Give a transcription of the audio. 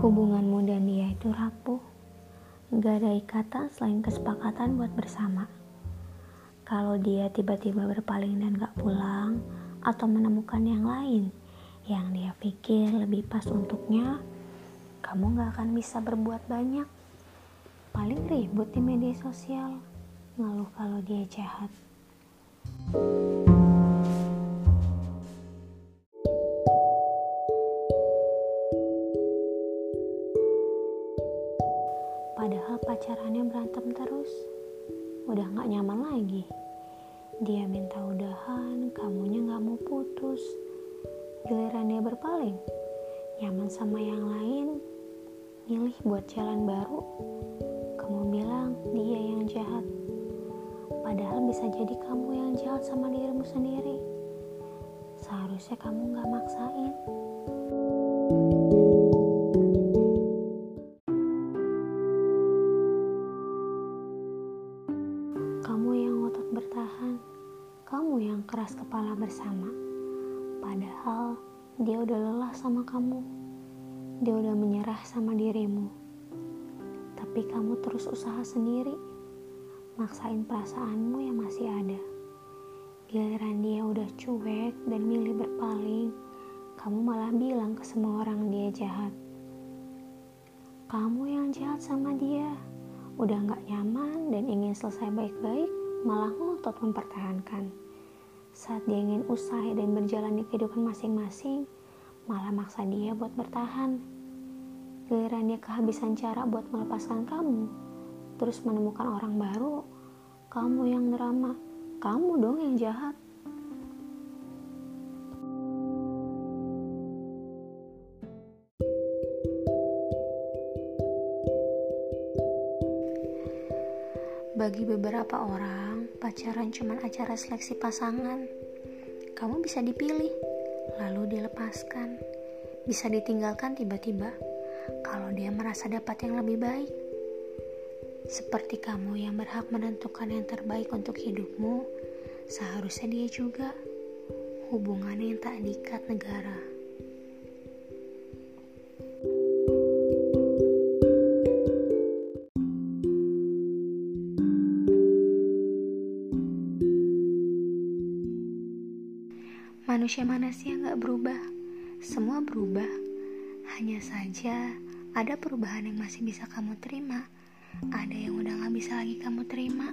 Hubunganmu dan dia itu rapuh. Gak ada ikatan selain kesepakatan buat bersama. Kalau dia tiba-tiba berpaling dan gak pulang, atau menemukan yang lain yang dia pikir lebih pas untuknya, kamu gak akan bisa berbuat banyak. Paling ribut di media sosial, ngeluh kalau dia jahat. Padahal pacarannya berantem terus. Udah gak nyaman lagi. Dia minta udahan, kamunya gak mau putus. Giliran dia berpaling, nyaman sama yang lain, milih buat jalan baru. Kamu bilang dia yang jahat. Padahal bisa jadi kamu yang jahat sama dirimu sendiri. Seharusnya kamu gak maksain. Kamu yang keras kepala bersama. Padahal dia udah lelah sama kamu. Dia udah menyerah sama dirimu. Tapi kamu terus usaha sendiri, maksain perasaanmu yang masih ada. Giliran dia udah cuek dan milih berpaling, kamu malah bilang ke semua orang dia jahat. Kamu yang jahat sama dia udah gak nyaman dan ingin selesai baik-baik, malah ngotot mempertahankan. Saat dia ingin usai dan berjalan di kehidupan masing-masing, malah maksa dia buat bertahan. Giliran dia kehabisan cara buat melepaskan kamu, terus menemukan orang baru, kamu yang drama, kamu dong yang jahat. Bagi beberapa orang, pacaran cuma acara seleksi pasangan. Kamu bisa dipilih, lalu dilepaskan. Bisa ditinggalkan tiba-tiba kalau dia merasa dapat yang lebih baik. Seperti kamu yang berhak menentukan yang terbaik untuk hidupmu, seharusnya dia juga. Hubungan yang tak diikat negara. Manusia mana sih yang gak berubah? Semua berubah. Hanya saja ada perubahan yang masih bisa kamu terima. Ada yang udah gak bisa lagi kamu terima.